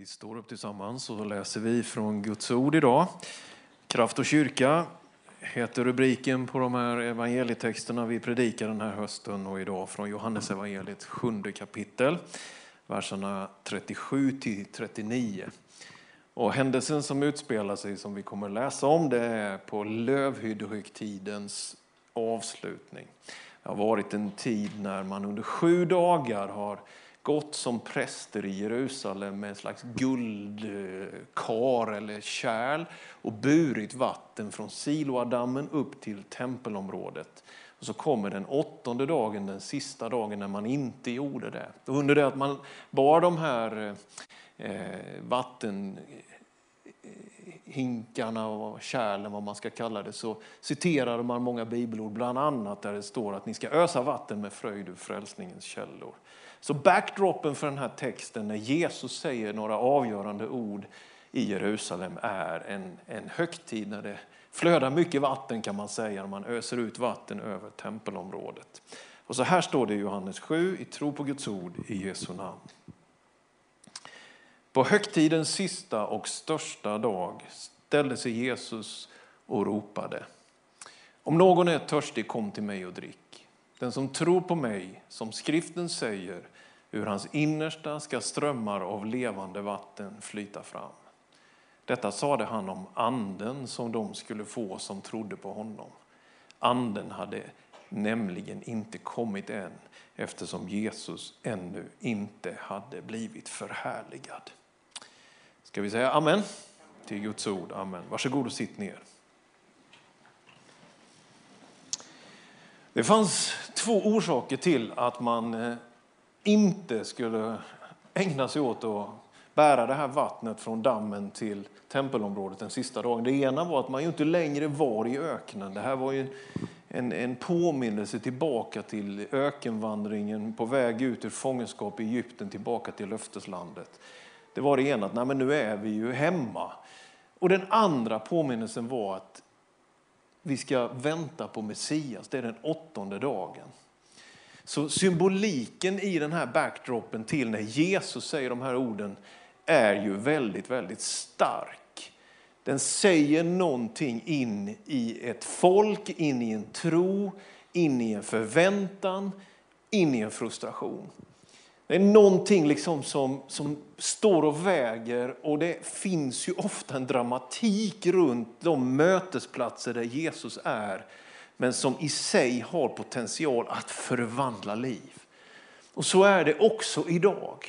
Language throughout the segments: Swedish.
Vi står upp tillsammans och läser vi från Guds ord idag. Kraft och kyrka heter rubriken på de här evangelietexterna vi predikar den här hösten och idag från Johannes evangeliet sjunde kapitel, verserna 37 till 39. Och händelsen som utspelar sig, som vi kommer läsa om, det är på lövhyddohögtidens avslutning. Det har varit en tid när man under sju dagar har gått som präster i Jerusalem med en slags guldkar eller kärl och burit vatten från Siloadammen upp till tempelområdet. Och så kommer den åttonde dagen, den sista dagen när man inte gjorde det. Och under det att man bar de här eh, vattenhinkarna och kärlen, vad man ska kalla det, så citerade man många bibelord, bland annat där det står att ni ska ösa vatten med fröjd ur frälsningens källor. Så backdropen för den här texten när Jesus säger några avgörande ord i Jerusalem är en, en högtid när det flödar mycket vatten kan man säga, när man öser ut vatten över tempelområdet. Och så här står det i Johannes 7, i tro på Guds ord i Jesu namn. På högtidens sista och största dag ställde sig Jesus och ropade. Om någon är törstig, kom till mig och drick. Den som tror på mig, som skriften säger, ur hans innersta ska strömmar av levande vatten flyta fram. Detta sade han om anden som de skulle få som trodde på honom. Anden hade nämligen inte kommit än eftersom Jesus ännu inte hade blivit förhärligad. Ska vi säga amen till Guds ord? Amen. Varsågod och sitt ner. Det fanns två orsaker till att man eh, inte skulle ägna sig åt att bära det här vattnet från dammen till tempelområdet den sista dagen. Det ena var att man ju inte längre var i öknen. Det här var ju en, en påminnelse tillbaka till ökenvandringen på väg ut ur fångenskap i Egypten tillbaka till löfteslandet. Det var det ena, att nej, men nu är vi ju hemma. Och den andra påminnelsen var att vi ska vänta på Messias, det är den åttonde dagen. Så symboliken i den här backdropen till när Jesus säger de här orden är ju väldigt, väldigt stark. Den säger någonting in i ett folk, in i en tro, in i en förväntan, in i en frustration. Det är någonting liksom som, som står och väger och det finns ju ofta en dramatik runt de mötesplatser där Jesus är men som i sig har potential att förvandla liv. Och så är det också idag.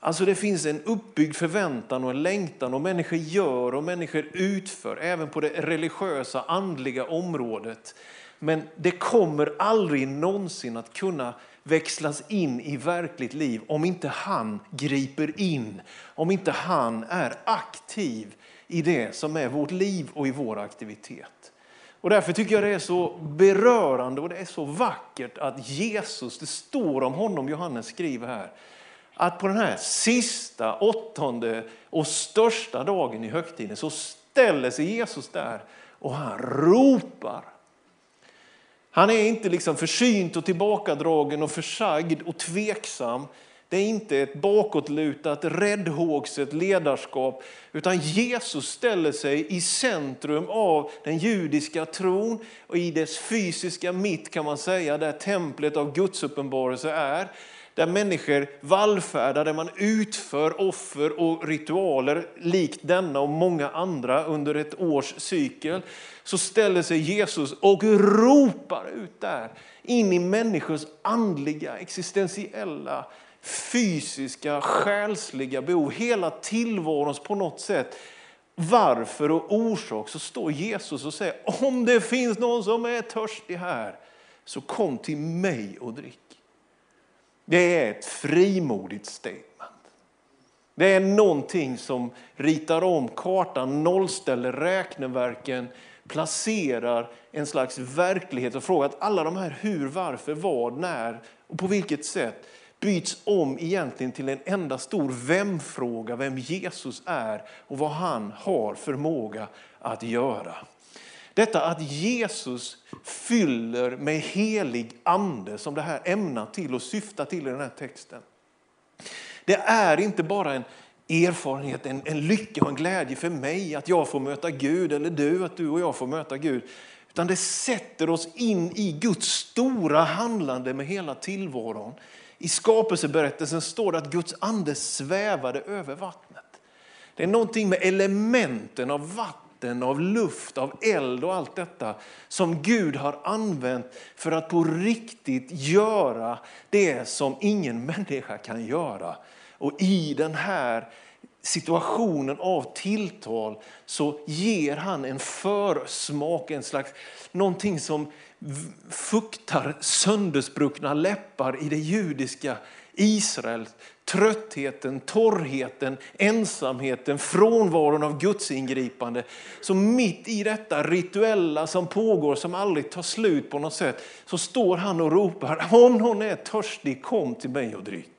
Alltså det finns en uppbyggd förväntan och en längtan och människor gör och människor utför, även på det religiösa, andliga området. Men det kommer aldrig någonsin att kunna växlas in i verkligt liv om inte han griper in, om inte han är aktiv i det som är vårt liv och i vår aktivitet. Och därför tycker jag det är så berörande och det är så vackert att Jesus, det står om honom, Johannes skriver här, att på den här sista, åttonde och största dagen i högtiden så ställer sig Jesus där och han ropar. Han är inte liksom försynt och tillbakadragen och försagd och tveksam det är inte ett bakåtlutat, räddhågset ledarskap, utan Jesus ställer sig i centrum av den judiska tron och i dess fysiska mitt kan man säga, där templet av Guds uppenbarelse är. Där människor vallfärdar, där man utför offer och ritualer likt denna och många andra under ett års cykel. Så ställer sig Jesus och ropar ut där in i människors andliga, existentiella fysiska, själsliga behov, hela tillvarons på något sätt varför och orsak så står Jesus och säger om det finns någon som är törstig här så kom till mig och drick. Det är ett frimodigt statement. Det är någonting som ritar om kartan, nollställer räkneverken, placerar en slags verklighet och frågar alla de här hur, varför, vad, när och på vilket sätt byts om egentligen till en enda stor vem-fråga, vem Jesus är och vad han har förmåga att göra. Detta att Jesus fyller med helig ande, som det här ämnar till och syftar till i den här texten. Det är inte bara en erfarenhet, en, en lycka och en glädje för mig att jag får möta Gud eller du, att du och jag får möta Gud. Utan det sätter oss in i Guds stora handlande med hela tillvaron. I skapelseberättelsen står det att Guds ande svävade över vattnet. Det är någonting med elementen av vatten, av luft, av eld och allt detta som Gud har använt för att på riktigt göra det som ingen människa kan göra. Och i den här situationen av tilltal så ger han en försmak, en slags någonting som fuktar sönderspruckna läppar i det judiska Israel. Tröttheten, torrheten, ensamheten, frånvaron av Guds ingripande. Så mitt i detta rituella som pågår, som aldrig tar slut på något sätt, så står han och ropar, om någon är törstig, kom till mig och dryck.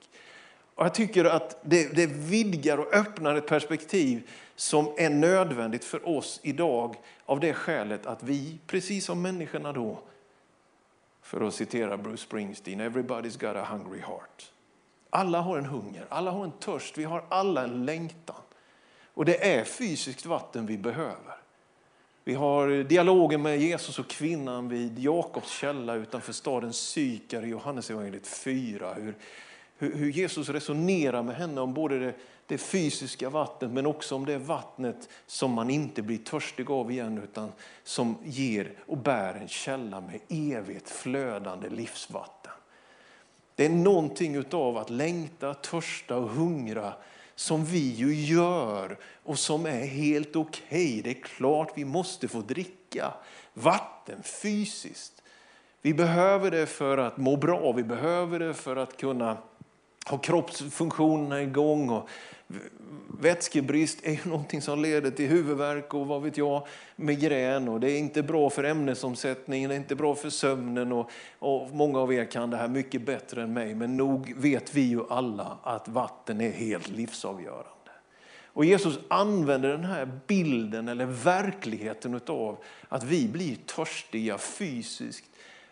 Och jag tycker att det, det vidgar och öppnar ett perspektiv som är nödvändigt för oss idag av det skälet att vi, precis som människorna då, för att citera Bruce Springsteen, everybody's got a hungry heart. Alla har en hunger, alla har en törst, vi har alla en längtan. Och det är fysiskt vatten vi behöver. Vi har dialogen med Jesus och kvinnan vid Jakobs källa utanför staden Sykar i Johannesevangeliet 4. Hur hur, Jesus resonerar med henne om både det, det, fysiska vattnet men också om det vattnet som man inte blir törstig av igen utan som ger och bär en källa med evigt flödande livsvatten. Det är någonting av att längta, törsta och hungra som vi ju gör och som är helt okej. Okay. Det är klart vi måste få dricka vatten fysiskt. Vi behöver det för att må bra, vi behöver det för att kunna ha kroppsfunktionerna igång. Och vätskebrist är ju någonting som leder till huvudvärk och vad vet jag, migrän. Och det är inte bra för ämnesomsättningen, det är inte bra för sömnen. Och, och många av er kan det här mycket bättre än mig, men nog vet vi ju alla att vatten är helt livsavgörande. Och Jesus använder den här bilden eller verkligheten av att vi blir törstiga fysiskt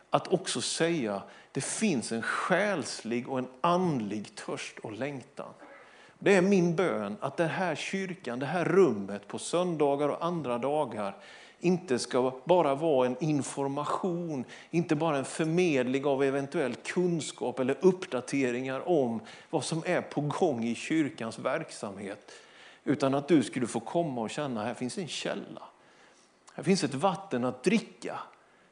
att också säga det finns en själslig och en andlig törst och längtan. Det är min bön att den här kyrkan, det här rummet på söndagar och andra dagar inte ska bara vara en information, inte bara en förmedling av eventuell kunskap eller uppdateringar om vad som är på gång i kyrkans verksamhet. Utan att du skulle få komma och känna att här finns en källa. Här finns ett vatten att dricka.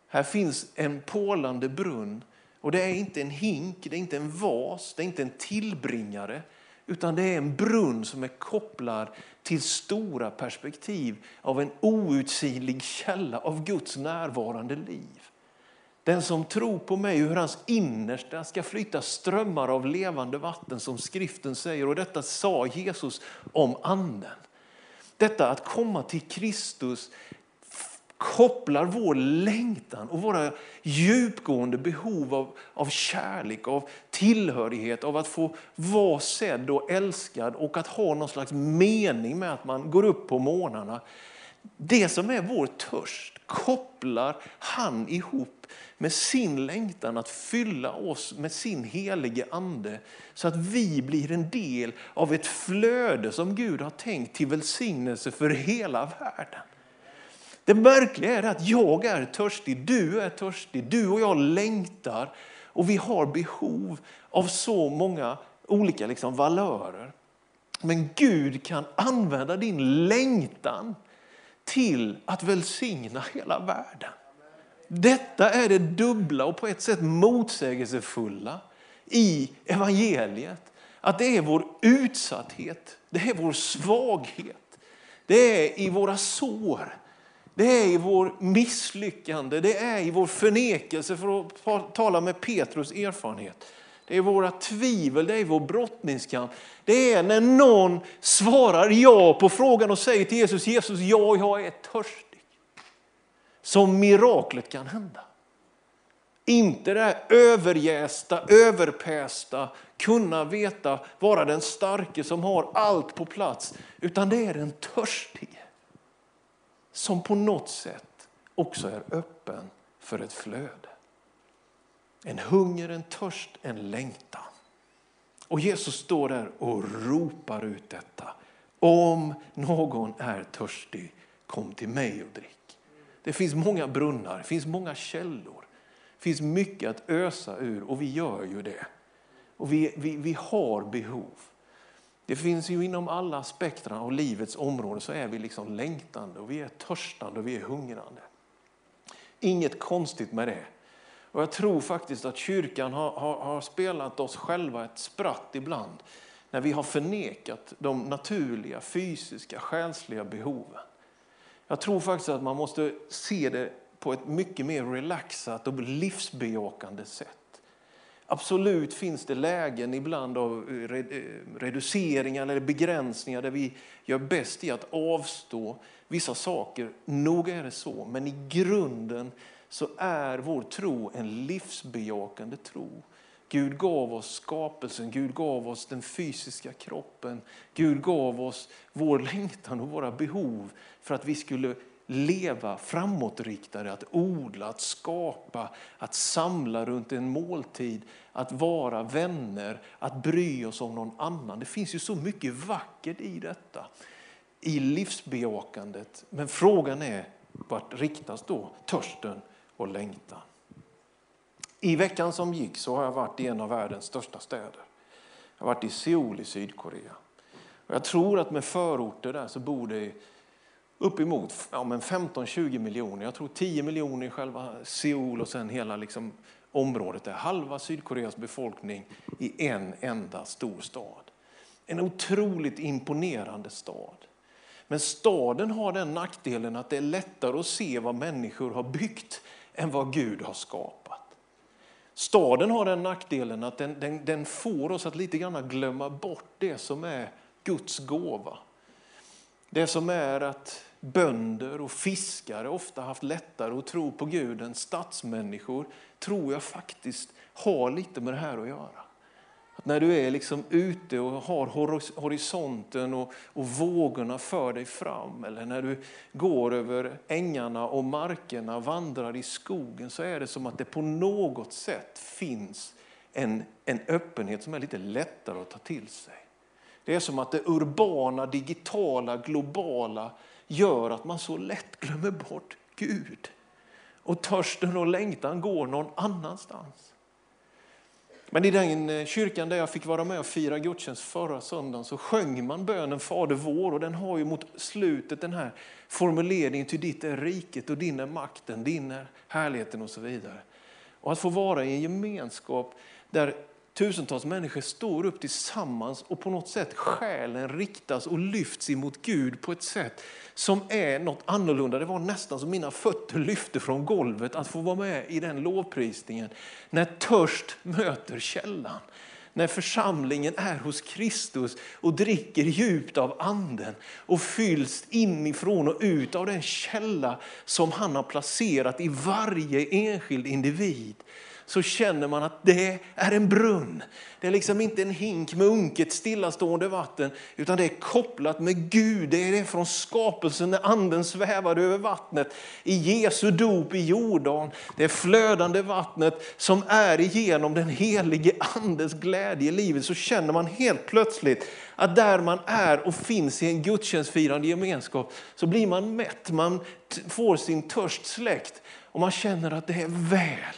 Här finns en pålande brunn och det är inte en hink, det är inte en vas, det är inte en tillbringare utan det är en brunn som är kopplad till stora perspektiv av en outsinlig källa av Guds närvarande liv. Den som tror på mig, hur hans innersta ska flyta strömmar av levande vatten som skriften säger. Och detta sa Jesus om anden. Detta att komma till Kristus kopplar vår längtan och våra djupgående behov av, av kärlek, av tillhörighet, av att få vara sedd och älskad och att ha någon slags mening med att man går upp på morgnarna. Det som är vår törst kopplar han ihop med sin längtan att fylla oss med sin helige ande så att vi blir en del av ett flöde som Gud har tänkt till välsignelse för hela världen. Det märkliga är att jag är törstig, du är törstig, du och jag längtar och vi har behov av så många olika liksom valörer. Men Gud kan använda din längtan till att välsigna hela världen. Detta är det dubbla och på ett sätt motsägelsefulla i evangeliet. Att det är vår utsatthet, det är vår svaghet, det är i våra sår det är i vår misslyckande, det är i vår förnekelse, för att tala med Petrus erfarenhet. Det är våra tvivel, det är vår brottningskamp. Det är när någon svarar ja på frågan och säger till Jesus, Jesus, ja, jag är törstig. Som miraklet kan hända. Inte det här överjästa, överpästa, kunna veta, vara den starke som har allt på plats. Utan det är den törstige som på något sätt också är öppen för ett flöde. En hunger, en törst, en längtan. Och Jesus står där och ropar ut detta. Om någon är törstig, kom till mig och drick. Det finns många brunnar, det finns många källor. Det finns mycket att ösa ur och vi gör ju det. Och vi, vi, vi har behov. Det finns ju inom alla spektra av livets områden så är vi liksom längtande och vi är törstande och vi är hungrande. Inget konstigt med det. Och jag tror faktiskt att kyrkan har, har, har, spelat oss själva ett spratt ibland när vi har förnekat de naturliga, fysiska, själsliga behoven. Jag tror faktiskt att man måste se det på ett mycket mer relaxat och livsbejakande sätt. Absolut finns det lägen ibland av eh, eh, reduceringar eller begränsningar där vi gör bäst i att avstå vissa saker. Nog är det så, men i grunden så är vår tro en livsbejakande tro. Gud gav oss skapelsen, Gud gav oss den fysiska kroppen. Gud gav oss vår längtan och våra behov för att vi skulle leva framåtriktade, att odla, att skapa, att samla runt en måltid, att vara vänner, att bry oss om någon annan. Det finns ju så mycket vackert i detta, i livsbejakandet. Men frågan är, vart riktas då törsten och längtan? I veckan som gick så har jag varit i en av världens största städer. Jag har varit i Seoul i Sydkorea. Och jag tror att med förorter där så bor det uppemot ja, 15-20 miljoner. Jag tror 10 miljoner i själva Seoul och sen hela liksom området där, halva Sydkoreas befolkning i en enda stor stad. En otroligt imponerande stad. Men staden har den nackdelen att det är lättare att se vad människor har byggt än vad Gud har skapat. Staden har den nackdelen att den, den, den får oss att lite grann glömma bort det som är Guds gåva. Det som är att bönder och fiskare ofta haft lättare att tro på Gud än stadsmänniskor tror jag faktiskt har lite med det här att göra. Att när du är liksom ute och har horisonten och, och vågorna för dig fram eller när du går över ängarna och markerna, vandrar i skogen så är det som att det på något sätt finns en, en öppenhet som är lite lättare att ta till sig. Det är som att det urbana, digitala, globala gör att man så lätt glömmer bort Gud. Och törsten och längtan går någon annanstans. Men i den eh, kyrkan där jag fick vara med och fira gudstjänst förra söndagen så sjöng man bönen Fader vår och den har ju mot slutet den här formuleringen till ditt är riket och din är makten, din är härligheten och så vidare. Och att få vara i en gemenskap där tusentals människor står upp tillsammans och på något sätt själen riktas och lyfts emot Gud på ett sätt som är något annorlunda. Det var nästan som mina fötter lyfte från golvet att få vara med i den lovprisningen. När törst möter källan. När församlingen är hos Kristus och dricker djupt av anden och fylls inifrån och ut av den källa som han har placerat i varje enskild individ så känner man att det är en brunn. Det är liksom inte en hink med unket stillastående vatten utan det är kopplat med Gud. Det är det från skapelsen när anden svävade över vattnet. I Jesu dop i Jordan. Det är flödande vattnet som är igenom den helige andes glädje i livet. Så känner man helt plötsligt att där man är och finns i en gudstjänstfirande gemenskap så blir man mätt. Man får sin törst släckt och man känner att det är väl.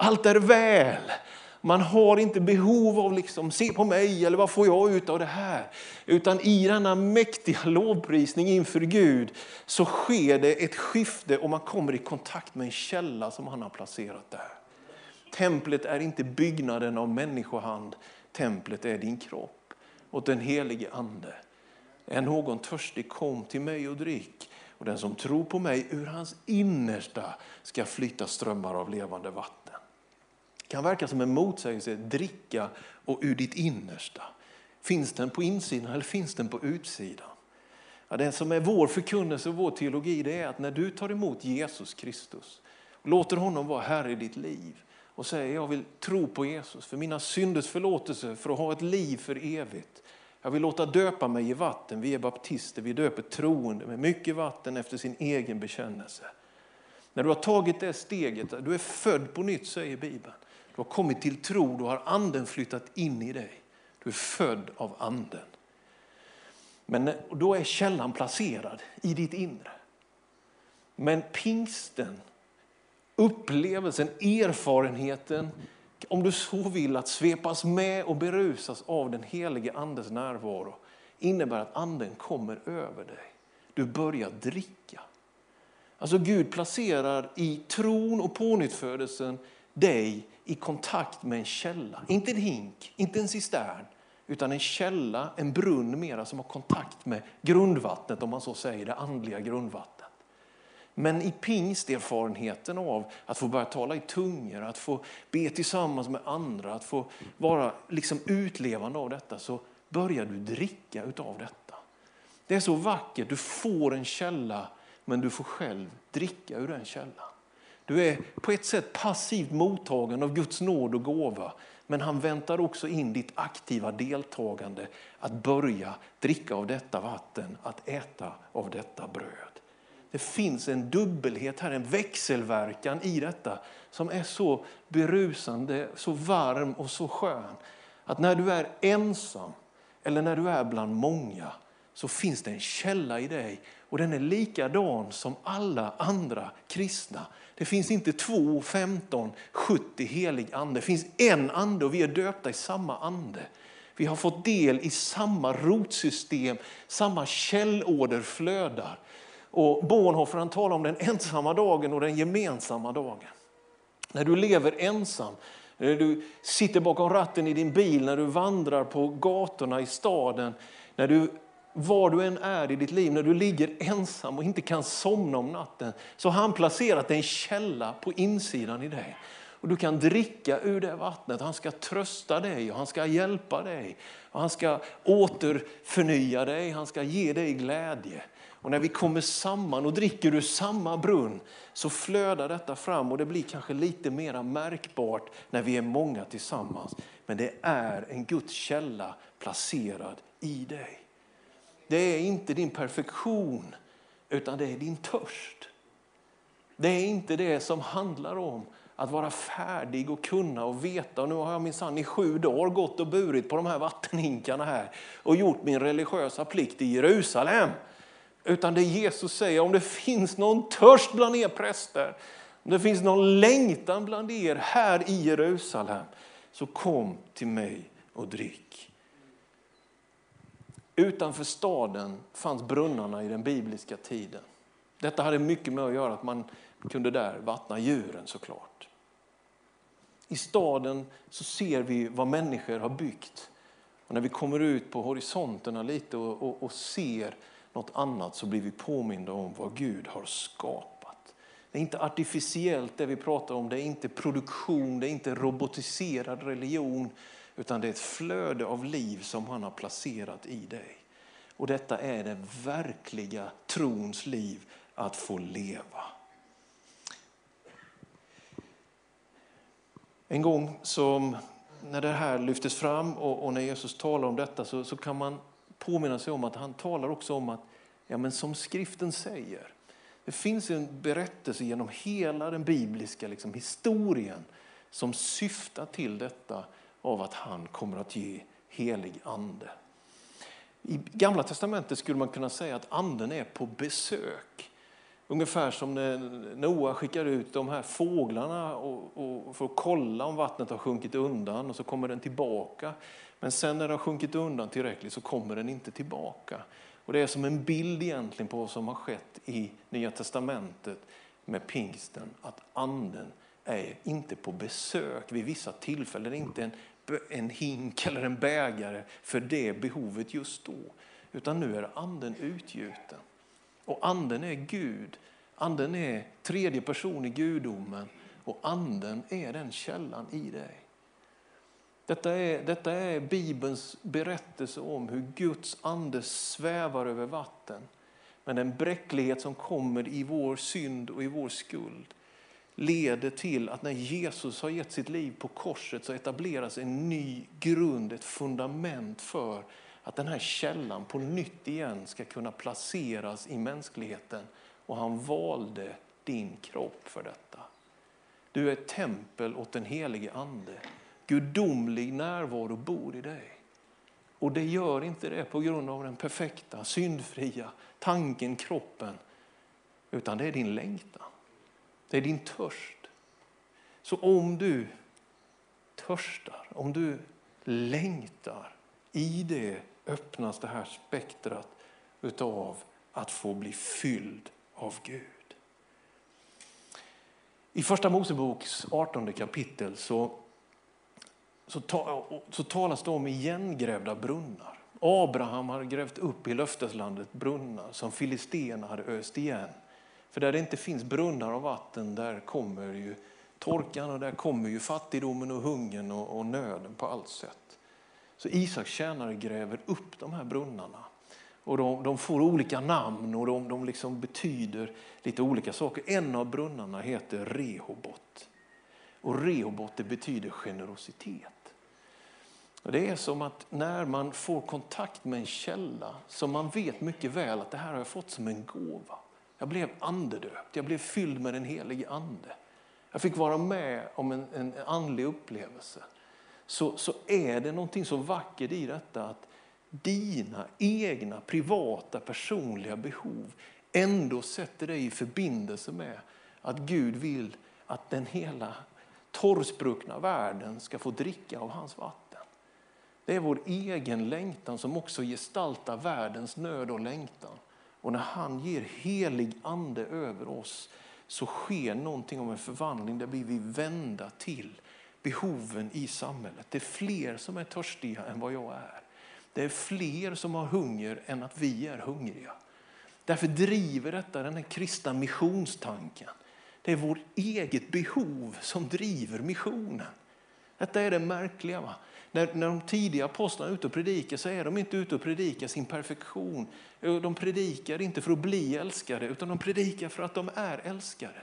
Allt är väl. Man har inte behov av liksom, se på mig eller vad får jag ut av det här. Utan i denna mäktiga lovprisning inför Gud så sker det ett skifte och man kommer i kontakt med en källa som han har placerat där. Templet är inte byggnaden av människohand. Templet är din kropp och den helige ande. Är någon törstig, kom till mig och drick. Och den som tror på mig, ur hans innersta ska flytta strömmar av levande vatten kan verka som en motsägelse, dricka och ur ditt innersta. Finns den på insidan eller finns den på utsidan? Ja, det som är vår förkunnelse och vår teologi det är att när du tar emot Jesus Kristus och låter honom vara Herre i ditt liv och säger jag vill tro på Jesus för mina synders förlåtelse, för att ha ett liv för evigt. Jag vill låta döpa mig i vatten. Vi är baptister, vi döper troende med mycket vatten efter sin egen bekännelse. När du har tagit det steget, du är född på nytt säger Bibeln. Du har kommit till tro, du har anden flyttat in i dig. Du är född av anden. Men då är källan placerad i ditt inre. Men pingsten, upplevelsen, erfarenheten, om du så vill att svepas med och berusas av den helige andes närvaro innebär att anden kommer över dig. Du börjar dricka. Alltså Gud placerar i tron och pånyttfödelsen dig i kontakt med en källa. Inte en hink, inte en cistern, utan en källa, en brunn mera som har kontakt med grundvattnet, om man så säger, det andliga grundvattnet. Men i pingsterfarenheten av att få börja tala i tungor, att få be tillsammans med andra, att få vara liksom utlevande av detta, så börjar du dricka utav detta. Det är så vackert, du får en källa, men du får själv dricka ur den källan. Du är på ett sätt passivt mottagen av Guds nåd och gåva, men han väntar också in ditt aktiva deltagande att börja dricka av detta vatten, att äta av detta bröd. Det finns en dubbelhet här, en växelverkan i detta som är så berusande, så varm och så skön. Att när du är ensam eller när du är bland många så finns det en källa i dig och den är likadan som alla andra kristna. Det finns inte två, femton, sjuttio helig ande. Det finns en ande och vi är döpta i samma ande. Vi har fått del i samma rotsystem, samma källorder flödar. Och Bornhofer han talar om den ensamma dagen och den gemensamma dagen. När du lever ensam, när du sitter bakom ratten i din bil, när du vandrar på gatorna i staden, när du, var du än är i ditt liv, när du ligger ensam och inte kan somna om natten, så har han placerat en källa på insidan i dig. Och du kan dricka ur det vattnet. Han ska trösta dig och han ska hjälpa dig. Och han ska återförnya dig, han ska ge dig glädje. Och när vi kommer samman och dricker ur samma brunn så flödar detta fram och det blir kanske lite mer märkbart när vi är många tillsammans. Men det är en Guds källa placerad i dig. Det är inte din perfektion utan det är din törst. Det är inte det som handlar om att vara färdig och kunna och veta. Och nu har jag minsann i sju dagar gått och burit på de här vattenhinkarna här och gjort min religiösa plikt i Jerusalem. Utan det Jesus säger, om det finns någon törst bland er präster, om det finns någon längtan bland er här i Jerusalem, så kom till mig och drick. Utanför staden fanns brunnarna i den bibliska tiden. Detta hade mycket med att göra att man kunde där vattna djuren såklart. I staden så ser vi vad människor har byggt. Och när vi kommer ut på horisonterna lite och, och, och ser något annat så blir vi påminda om vad Gud har skapat. Det är inte artificiellt det vi pratar om, det är inte produktion, det är inte robotiserad religion, utan det är ett flöde av liv som han har placerat i dig. Och detta är det verkliga trons liv, att få leva. En gång som när det här lyftes fram och, och när Jesus talar om detta så, så kan man påminna sig om att han talar också om att, ja men som skriften säger, det finns en berättelse genom hela den bibliska liksom, historien som syftar till detta av att han kommer att ge helig ande. I Gamla testamentet skulle man kunna säga att anden är på besök. Ungefär som när Noa skickar ut de här fåglarna och, och för att kolla om vattnet har sjunkit undan och så kommer den tillbaka. Men sen när den har sjunkit undan tillräckligt så kommer den inte tillbaka. Och Det är som en bild egentligen på vad som har skett i Nya Testamentet med pingsten. Att anden är inte på besök vid vissa tillfällen, inte en, en hink eller en bägare för det behovet just då. Utan nu är anden utgjuten. Och anden är Gud. Anden är tredje person i gudomen och anden är den källan i dig. Detta är, detta är Bibelns berättelse om hur Guds ande svävar över vatten. Men den bräcklighet som kommer i vår synd och i vår skuld leder till att när Jesus har gett sitt liv på korset så etableras en ny grund, ett fundament för att den här källan på nytt igen ska kunna placeras i mänskligheten. Och han valde din kropp för detta. Du är ett tempel åt den helige Ande. Gudomlig närvaro bor i dig. Och det gör inte det på grund av den perfekta, syndfria tanken, kroppen. Utan det är din längtan. Det är din törst. Så om du törstar, om du längtar, i det öppnas det här spektrat utav att få bli fylld av Gud. I Första Moseboks 18 kapitel så, så, ta, så talas det om igengrävda brunnar. Abraham har grävt upp i löfteslandet brunnar som filisterna hade öst igen. För där det inte finns brunnar och vatten, där kommer ju torkan och där kommer ju fattigdomen och hungern och, och nöden på allt sätt. Så Isaks tjänare gräver upp de här brunnarna. Och de, de får olika namn och de, de liksom betyder lite olika saker. En av brunnarna heter Rehobot. Och Rehobot det betyder generositet. Och det är som att när man får kontakt med en källa som man vet mycket väl att det här har jag fått som en gåva. Jag blev andedöpt, jag blev fylld med den helige ande. Jag fick vara med om en, en andlig upplevelse. Så, så är det någonting så vackert i detta att dina egna privata personliga behov ändå sätter dig i förbindelse med att Gud vill att den hela torrspruckna världen ska få dricka av hans vatten. Det är vår egen längtan som också gestaltar världens nöd och längtan. Och när han ger helig ande över oss så sker någonting om en förvandling där blir vända till behoven i samhället. Det är fler som är törstiga än vad jag är. Det är fler som har hunger än att vi är hungriga. Därför driver detta den här kristna missionstanken. Det är vårt eget behov som driver missionen. Detta är det märkliga. Va? När, när de tidiga apostlarna är ute och predikar så är de inte ute och predikar sin perfektion. De predikar inte för att bli älskade utan de predikar för att de är älskade.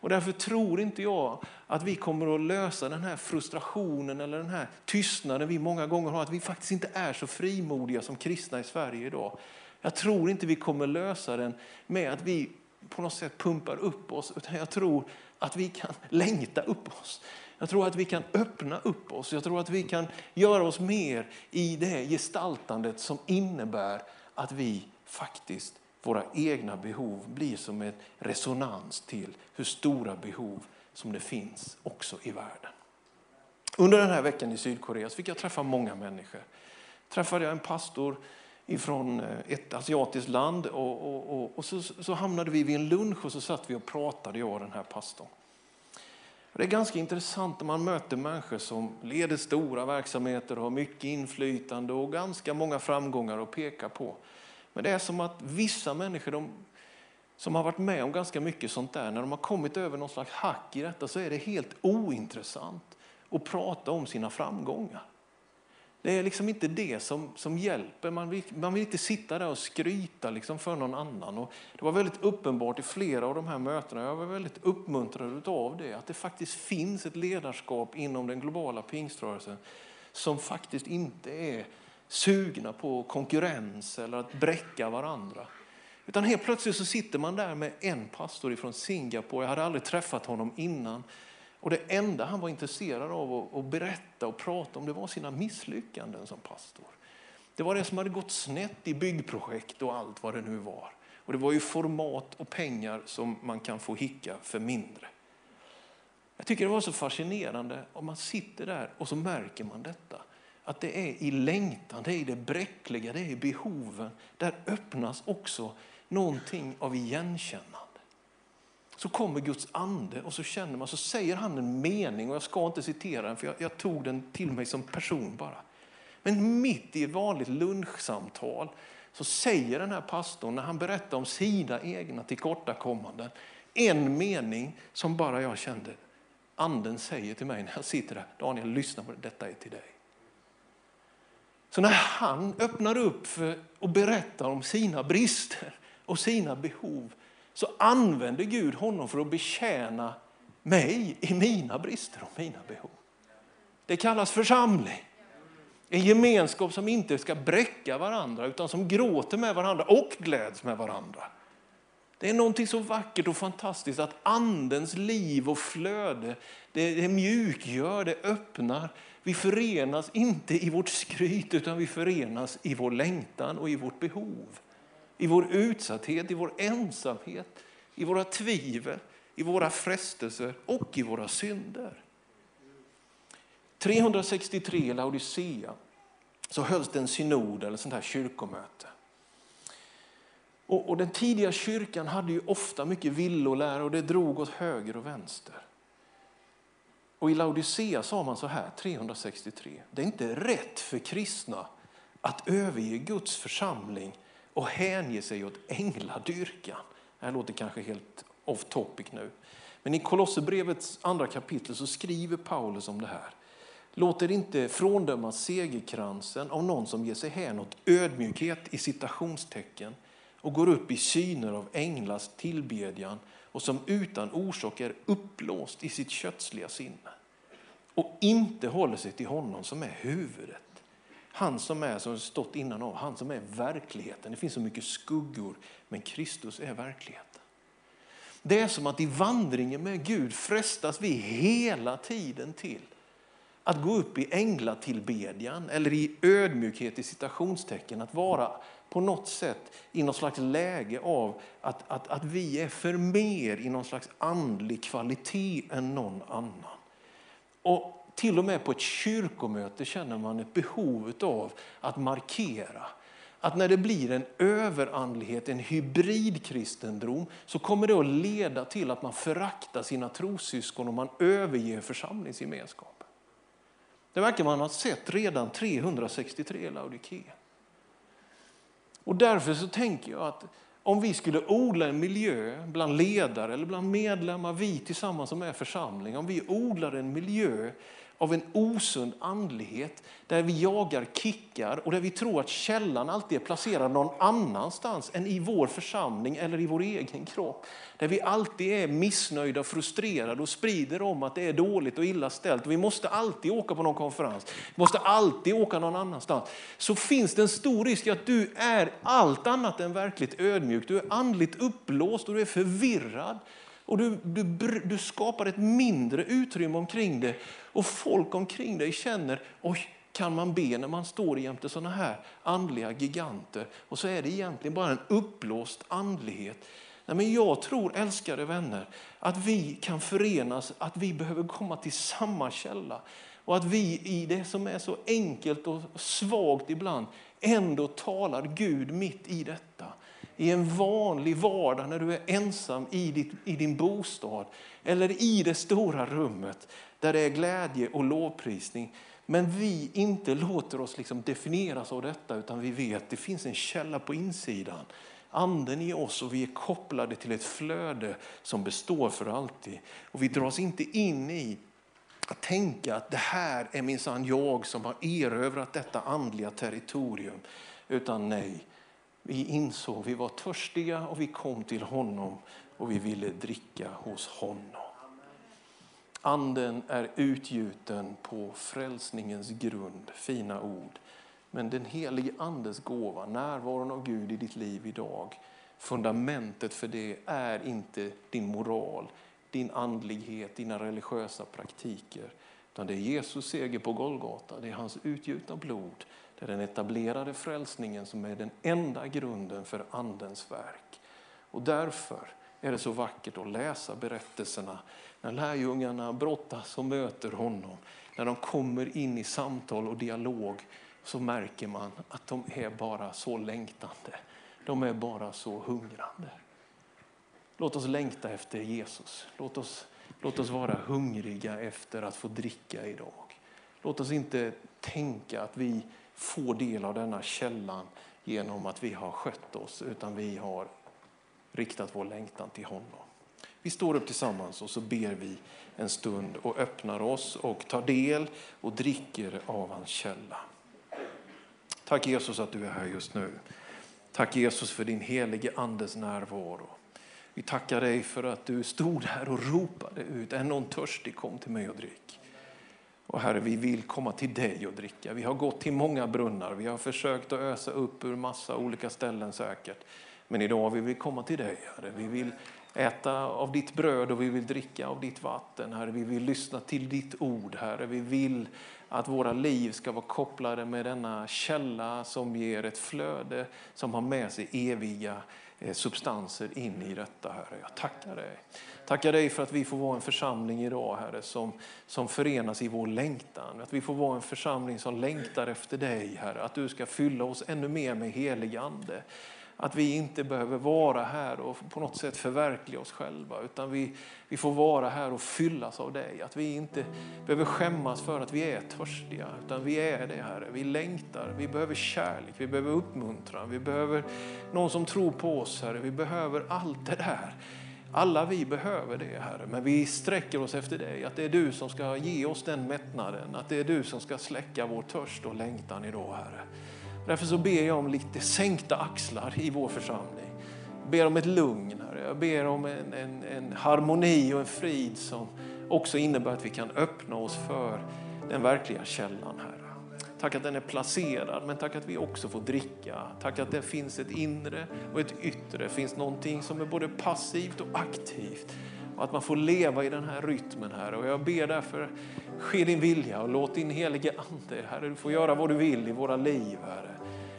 Och därför tror inte jag att vi kommer att lösa den här frustrationen eller den här tystnaden vi många gånger har, att vi faktiskt inte är så frimodiga som kristna i Sverige idag. Jag tror inte vi kommer lösa den med att vi på något sätt pumpar upp oss, utan jag tror att vi kan längta upp oss. Jag tror att vi kan öppna upp oss. Jag tror att vi kan göra oss mer i det gestaltandet som innebär att vi faktiskt, våra egna behov blir som en resonans till hur stora behov som det finns också i världen. Under den här veckan i Sydkorea fick jag träffa många människor. Träffade jag en pastor ifrån eh, ett asiatiskt land och, och, och, och så, så, hamnade vi vid en lunch och så satt vi och pratade, jag och den här pastorn. Det är ganska intressant när man möter människor som leder stora verksamheter och har mycket inflytande och ganska många framgångar att peka på. Men det är som att vissa människor de, som har varit med om ganska mycket sånt där, när de har kommit över någon slags hack i detta så är det helt ointressant att prata om sina framgångar. Det är liksom inte det som, som hjälper. Man vill, man vill inte sitta där och skryta liksom för någon annan. Och det var väldigt uppenbart i flera av de här mötena, jag var väldigt uppmuntrad av det, att det faktiskt finns ett ledarskap inom den globala pingströrelsen som faktiskt inte är sugna på konkurrens eller att bräcka varandra. Utan helt plötsligt så sitter man där med en pastor från Singapore, jag hade aldrig träffat honom innan. Och det enda han var intresserad av att berätta och prata om det var sina misslyckanden som pastor. Det var det som hade gått snett i byggprojekt och allt vad det nu var. Och det var ju format och pengar som man kan få hicka för mindre. Jag tycker det var så fascinerande om man sitter där och så märker man detta. Att det är i längtan, det är i det bräckliga, det är i behoven. Där öppnas också någonting av igenkännande. Så kommer Guds ande och så känner man, så säger han en mening och jag ska inte citera den för jag, jag tog den till mig som person bara. Men mitt i ett vanligt lunchsamtal så säger den här pastorn när han berättar om sina egna tillkortakommanden en mening som bara jag kände, anden säger till mig när jag sitter där, Daniel lyssna på det, detta är till dig. Så när han öppnar upp för och berättar om sina brister och sina behov så använder Gud honom för att betjäna mig i mina brister och mina behov. Det kallas församling. En gemenskap som inte ska bräcka varandra utan som gråter med varandra och gläds med varandra. Det är någonting så vackert och fantastiskt att andens liv och flöde det, det mjukgör, det öppnar Vi förenas inte i vårt skryt utan vi förenas i vår längtan och i vårt behov. I vår utsatthet, i vår ensamhet, i våra tvivel, i våra frestelser och i våra synder. 363 i Laodicea så hölls det en synod eller sånt här kyrkomöte. Och, och, den tidiga kyrkan hade ju ofta mycket villolära och det drog åt höger och vänster. Och i Laodicea sa man så här, 363. Det är inte rätt för kristna att överge Guds församling och hänge sig åt ängladyrkan. Det här låter kanske helt off topic nu. Men i Kolosserbrevets andra kapitel så skriver Paulus om det här. Låt er inte fråndöma segerkransen av någon som ger sig hän åt ödmjukhet i citationstecken och går upp i syner av änglars tillbedjan och som utan orsak är uppblåst i sitt kötsliga sinne och inte håller sig till honom som är huvudet. Han som är, som stått innan av, han som är verkligheten. Det finns så mycket skuggor, men Kristus är verkligheten. Det är som att i vandringen med Gud frestas vi hela tiden till att gå upp i änglatillbedjan eller i ödmjukhet i citationstecken, att vara på något sätt i något slags läge av att, att, att vi är för mer i någon slags andlig kvalitet än någon annan. Och till och med på ett kyrkomöte känner man ett behov av att markera att när det blir en överandlighet, en hybridkristendom, så kommer det att leda till att man föraktar sina trossyskon och man överger församlingsgemenskapen. Det verkar man ha sett redan 363 i Laodikea. Och därför så tänker jag att om vi skulle odla en miljö bland ledare eller bland medlemmar, vi tillsammans som är församling, om vi odlar en miljö av en osund andlighet där vi jagar kickar och där vi tror att källan alltid är placerad någon annanstans än i vår församling eller i vår egen kropp. Där vi alltid är missnöjda och frustrerade och sprider om att det är dåligt och illa ställt. Vi måste alltid åka på någon konferens, vi måste alltid åka någon annanstans. Så finns det en stor risk att du är allt annat än verkligt ödmjuk. Du är andligt uppblåst och du är förvirrad. Och du, du, du skapar ett mindre utrymme omkring dig och folk omkring dig känner, oj, kan man be när man står jämte sådana här andliga giganter? Och så är det egentligen bara en uppblåst andlighet. Nej, men jag tror, älskade vänner, att vi kan förenas, att vi behöver komma till samma källa. Och att vi i det som är så enkelt och svagt ibland ändå talar Gud mitt i detta i en vanlig vardag när du är ensam i, ditt, i din bostad eller i det stora rummet där det är glädje och lovprisning. Men vi inte låter oss liksom definieras av detta utan vi vet att det finns en källa på insidan. Anden i oss och vi är kopplade till ett flöde som består för alltid. Och vi dras inte in i att tänka att det här är minsann jag som har erövrat detta andliga territorium. Utan nej, vi insåg vi var törstiga och vi kom till honom och vi ville dricka hos honom. Anden är utgjuten på frälsningens grund, fina ord. Men den helige Andes gåva, närvaron av Gud i ditt liv idag, fundamentet för det är inte din moral, din andlighet, dina religiösa praktiker. Utan det är Jesus seger på Golgata, det är hans utgjutna blod det är den etablerade frälsningen som är den enda grunden för Andens verk. Och därför är det så vackert att läsa berättelserna när lärjungarna brottas och möter honom. När de kommer in i samtal och dialog så märker man att de är bara så längtande. De är bara så hungrande. Låt oss längta efter Jesus. Låt oss, låt oss vara hungriga efter att få dricka idag. Låt oss inte tänka att vi få del av denna källan genom att vi har skött oss, utan vi har riktat vår längtan till honom. Vi står upp tillsammans och så ber vi en stund och öppnar oss och tar del och dricker av hans källa. Tack Jesus att du är här just nu. Tack Jesus för din helige andes närvaro. Vi tackar dig för att du stod här och ropade ut, är någon törstig kom till mig och drick. Och Herre, vi vill komma till dig och dricka. Vi har gått till många brunnar, vi har försökt att ösa upp ur massa olika ställen säkert. Men idag vill vi komma till dig, Herre. Vi vill äta av ditt bröd och vi vill dricka av ditt vatten, Herre. Vi vill lyssna till ditt ord, Herre. Vi vill att våra liv ska vara kopplade med denna källa som ger ett flöde som har med sig eviga Eh, substanser in i detta, Herre. Jag tackar dig. Tackar dig för att vi får vara en församling idag, Herre, som, som förenas i vår längtan. Att vi får vara en församling som längtar efter dig, Herre. Att du ska fylla oss ännu mer med helig Ande. Att vi inte behöver vara här och på något sätt förverkliga oss själva. Utan vi, vi får vara här och fyllas av dig. Att vi inte behöver skämmas för att vi är törstiga. Utan vi är det Herre. Vi längtar. Vi behöver kärlek. Vi behöver uppmuntran. Vi behöver någon som tror på oss Herre. Vi behöver allt det där. Alla vi behöver det Herre. Men vi sträcker oss efter dig. Att det är du som ska ge oss den mättnaden. Att det är du som ska släcka vår törst och längtan idag Herre. Därför så ber jag om lite sänkta axlar i vår församling. Jag ber om ett lugn, jag ber om en, en, en harmoni och en frid som också innebär att vi kan öppna oss för den verkliga källan, Herre. Tack att den är placerad, men tack att vi också får dricka. Tack att det finns ett inre och ett yttre. Det finns någonting som är både passivt och aktivt. Och att man får leva i den här rytmen, Herre. Och jag ber därför, ske din vilja och låt din helige Ande, Herre, du får göra vad du vill i våra liv, Herre.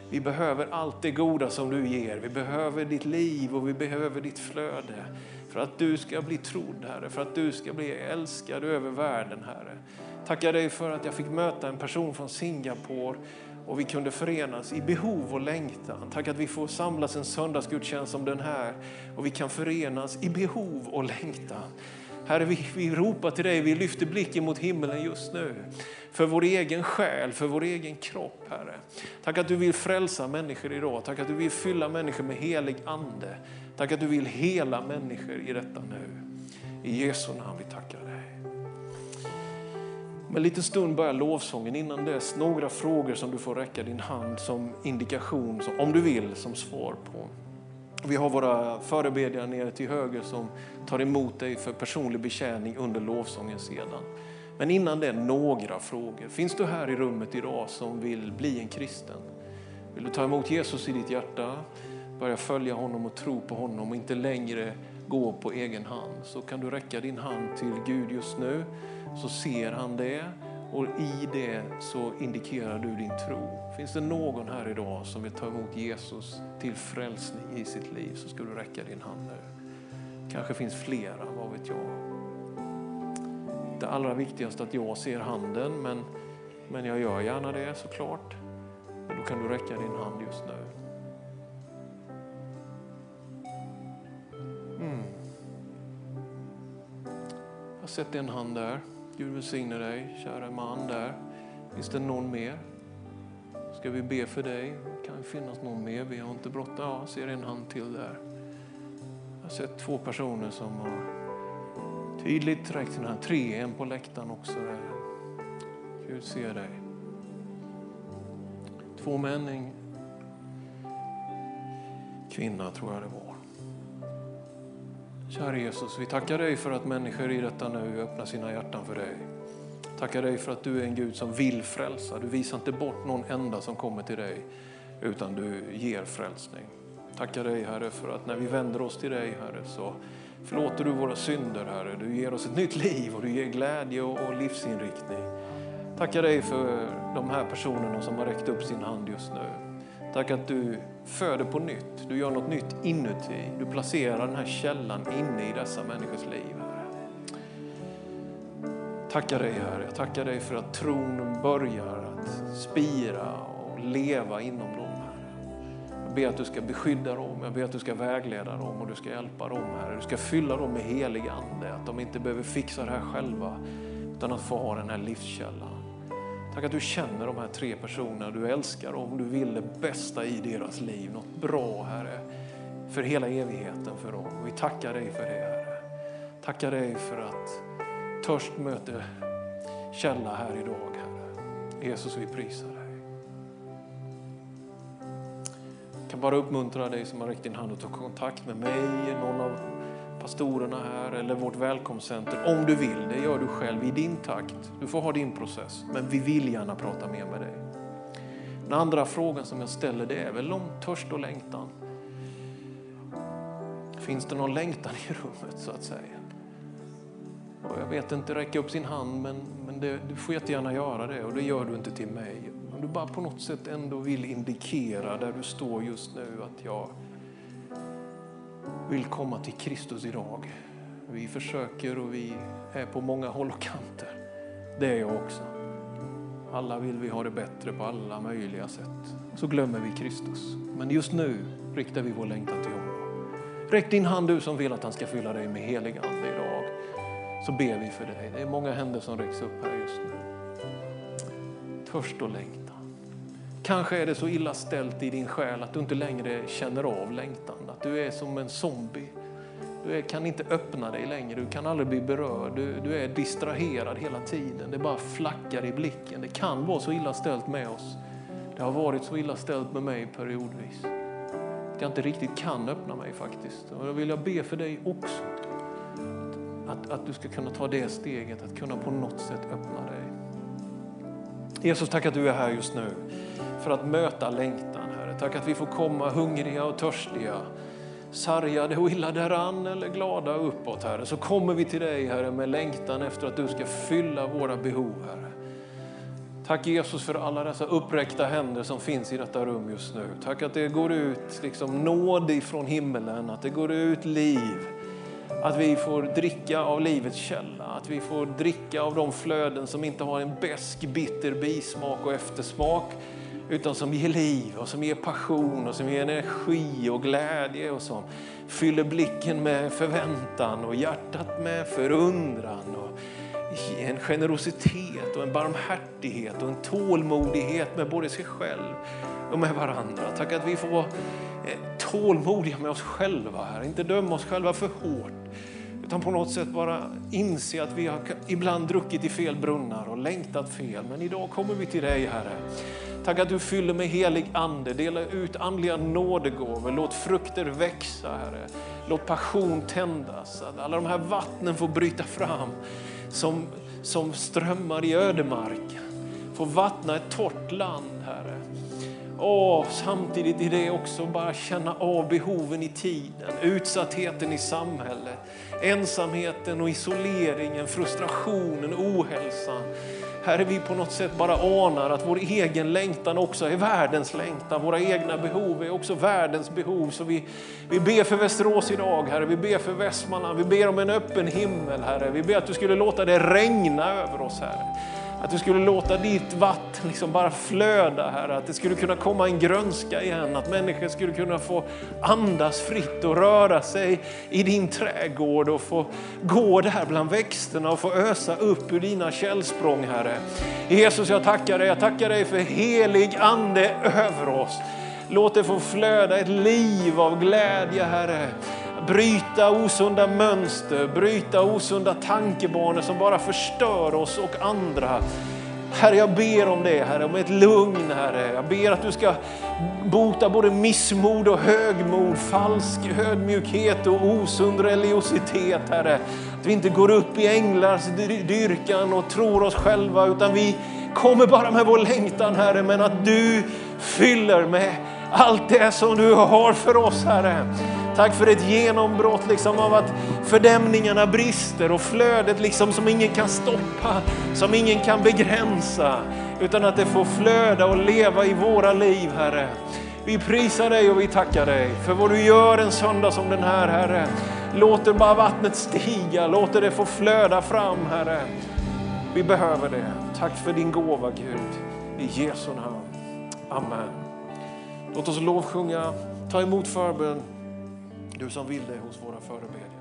Vi behöver allt det goda som du ger. Vi behöver ditt liv och vi behöver ditt flöde. För att du ska bli trodd, Herre. För att du ska bli älskad över världen, Herre. Tackar dig för att jag fick möta en person från Singapore och vi kunde förenas i behov och längtan. Tack att vi får samlas en söndagsgudstjänst som den här och vi kan förenas i behov och längtan. Herre, vi, vi ropar till dig, vi lyfter blicken mot himlen just nu. För vår egen själ, för vår egen kropp, Herre. Tack att du vill frälsa människor idag. Tack att du vill fylla människor med helig ande. Tack att du vill hela människor i detta nu. I Jesu namn vi tackar dig. Om en liten stund börjar lovsången. Innan dess några frågor som du får räcka din hand som indikation, om du vill, som svar på. Vi har våra förebedjare nere till höger som tar emot dig för personlig betjäning under lovsången sedan. Men innan det, några frågor. Finns du här i rummet idag som vill bli en kristen? Vill du ta emot Jesus i ditt hjärta, börja följa honom och tro på honom och inte längre gå på egen hand? Så kan du räcka din hand till Gud just nu, så ser han det och i det så indikerar du din tro. Finns det någon här idag som vill ta emot Jesus till frälsning i sitt liv så ska du räcka din hand nu. Kanske finns flera, vad vet jag. Det allra viktigaste är att jag ser handen, men, men jag gör gärna det såklart. Och då kan du räcka din hand just nu. Mm. Jag har sett en hand där. Gud välsigne dig, kära man där. Finns det någon mer? Ska vi be för dig? Det kan finnas någon mer. Vi har inte bråttom. Ja, jag ser en hand till där. Jag har sett två personer som har tydligt räckt sina tre, en på läktaren också. Där. Gud ser dig. Två män, en kvinna tror jag det var. Kära Jesus, vi tackar dig för att människor i detta nu öppnar sina hjärtan för dig. Tackar dig för att du är en Gud som vill frälsa. Du visar inte bort någon enda som kommer till dig, utan du ger frälsning. Tackar dig Herre för att när vi vänder oss till dig Herre så förlåter du våra synder Herre. Du ger oss ett nytt liv och du ger glädje och livsinriktning. Tackar dig för de här personerna som har räckt upp sin hand just nu. Tack att du föder på nytt. Du gör något nytt inuti. Du placerar den här källan inne i dessa människors liv. Tackar dig Herre. Jag tackar dig för att tron börjar att spira och leva inom dem. Jag ber att du ska beskydda dem, jag ber att du ska vägleda dem och du ska hjälpa dem Herre. Du ska fylla dem med helig Ande, att de inte behöver fixa det här själva utan att få ha den här livskällan. Tack att du känner de här tre personerna, du älskar dem, du vill det bästa i deras liv. Något bra Herre, för hela evigheten för dem. Vi tackar dig för det Herre. Tackar dig för att törst möter källa här idag Herre. Jesus vi prisar dig. Jag kan bara uppmuntra dig som har räckt din hand och ta kontakt med mig, någon av pastorerna här eller vårt välkomstcenter. Om du vill, det gör du själv i din takt. Du får ha din process, men vi vill gärna prata mer med dig. Den andra frågan som jag ställer det är väl om törst och längtan. Finns det någon längtan i rummet så att säga? Och jag vet inte, räcka upp sin hand, men, men det, du får jättegärna göra det och det gör du inte till mig. Om du bara på något sätt ändå vill indikera där du står just nu att jag vill komma till Kristus idag. Vi försöker och vi är på många håll och kanter. Det är jag också. Alla vill vi ha det bättre på alla möjliga sätt. Så glömmer vi Kristus. Men just nu riktar vi vår längtan till honom. Räck din hand du som vill att han ska fylla dig med helig ande idag. Så ber vi för dig. Det är många händer som räcks upp här just nu. Törst och längtan. Kanske är det så illa ställt i din själ att du inte längre känner av längtan. Att du är som en zombie. Du kan inte öppna dig längre, du kan aldrig bli berörd. Du, du är distraherad hela tiden. Det bara flackar i blicken. Det kan vara så illa ställt med oss. Det har varit så illa ställt med mig periodvis. Att jag inte riktigt kan öppna mig faktiskt. Och då vill jag be för dig också. Att, att du ska kunna ta det steget, att kunna på något sätt öppna dig. Jesus, tack att du är här just nu för att möta längtan, Herre. Tack att vi får komma hungriga och törstiga, sargade och illa däran eller glada uppåt, Herre. Så kommer vi till dig, Herre, med längtan efter att du ska fylla våra behov, Herre. Tack Jesus för alla dessa uppräckta händer som finns i detta rum just nu. Tack att det går ut liksom nåd ifrån himmelen, att det går ut liv. Att vi får dricka av livets källa, att vi får dricka av de flöden som inte har en besk, bitter bismak och eftersmak, utan som ger liv och som ger passion och som ger energi och glädje och som fyller blicken med förväntan och hjärtat med förundran och en generositet och en barmhärtighet och en tålmodighet med både sig själv och med varandra. Tack att vi får vara Eh, tålmodiga med oss själva här, inte döma oss själva för hårt utan på något sätt bara inse att vi har ibland druckit i fel brunnar och längtat fel. Men idag kommer vi till dig Herre. Tack att du fyller med helig ande, dela ut andliga nådegåvor, låt frukter växa Herre. Låt passion tändas, att alla de här vattnen får bryta fram som, som strömmar i ödemarken. Får vattna ett torrt land Herre. Och samtidigt i det också bara känna av behoven i tiden, utsattheten i samhället, ensamheten och isoleringen, frustrationen, ohälsan. Herre, vi på något sätt bara anar att vår egen längtan också är världens längtan. Våra egna behov är också världens behov. Så vi, vi ber för Västerås idag, Herre. Vi ber för Västmanland. Vi ber om en öppen himmel, Herre. Vi ber att du skulle låta det regna över oss, Herre. Att du skulle låta ditt vatten liksom bara flöda, Herre. Att det skulle kunna komma en grönska igen. Att människor skulle kunna få andas fritt och röra sig i din trädgård och få gå där bland växterna och få ösa upp ur dina källsprång, Herre. Jesus, jag tackar dig. Jag tackar dig för helig ande över oss. Låt det få flöda ett liv av glädje, Herre bryta osunda mönster, bryta osunda tankebanor som bara förstör oss och andra. Herre, jag ber om det, Herre, om ett lugn, Herre. Jag ber att du ska bota både missmod och högmod, falsk ödmjukhet och osund religiositet, Herre. Att vi inte går upp i änglars dyrkan och tror oss själva, utan vi kommer bara med vår längtan, Herre, men att du fyller med allt det som du har för oss, Herre. Tack för ett genombrott liksom av att fördämningarna brister och flödet liksom som ingen kan stoppa, som ingen kan begränsa, utan att det får flöda och leva i våra liv, Herre. Vi prisar dig och vi tackar dig för vad du gör en söndag som den här, Herre. Låter bara vattnet stiga, låter det få flöda fram, Herre. Vi behöver det. Tack för din gåva, Gud. I Jesu namn. Amen. Låt oss lovsjunga, ta emot förbön. Du som vill det hos våra förebedjare.